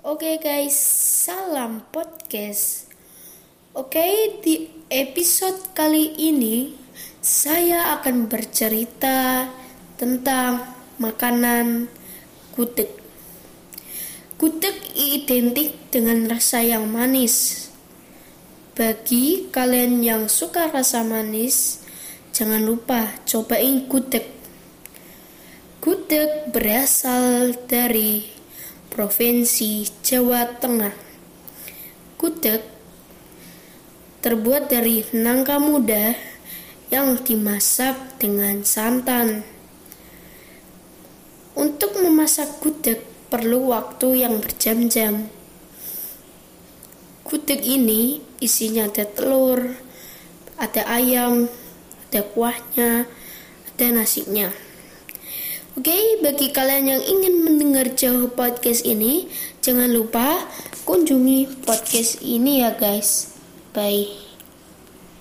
Oke guys, salam podcast. Oke, di episode kali ini saya akan bercerita tentang makanan gudeg. Gudeg identik dengan rasa yang manis. Bagi kalian yang suka rasa manis, jangan lupa cobain gudeg. Gudeg berasal dari Provinsi Jawa Tengah. Gudeg terbuat dari nangka muda yang dimasak dengan santan. Untuk memasak gudeg perlu waktu yang berjam-jam. Gudeg ini isinya ada telur, ada ayam, ada kuahnya, ada nasinya. Oke, bagi kalian yang ingin mendengar jauh podcast ini, jangan lupa kunjungi podcast ini ya guys. Bye.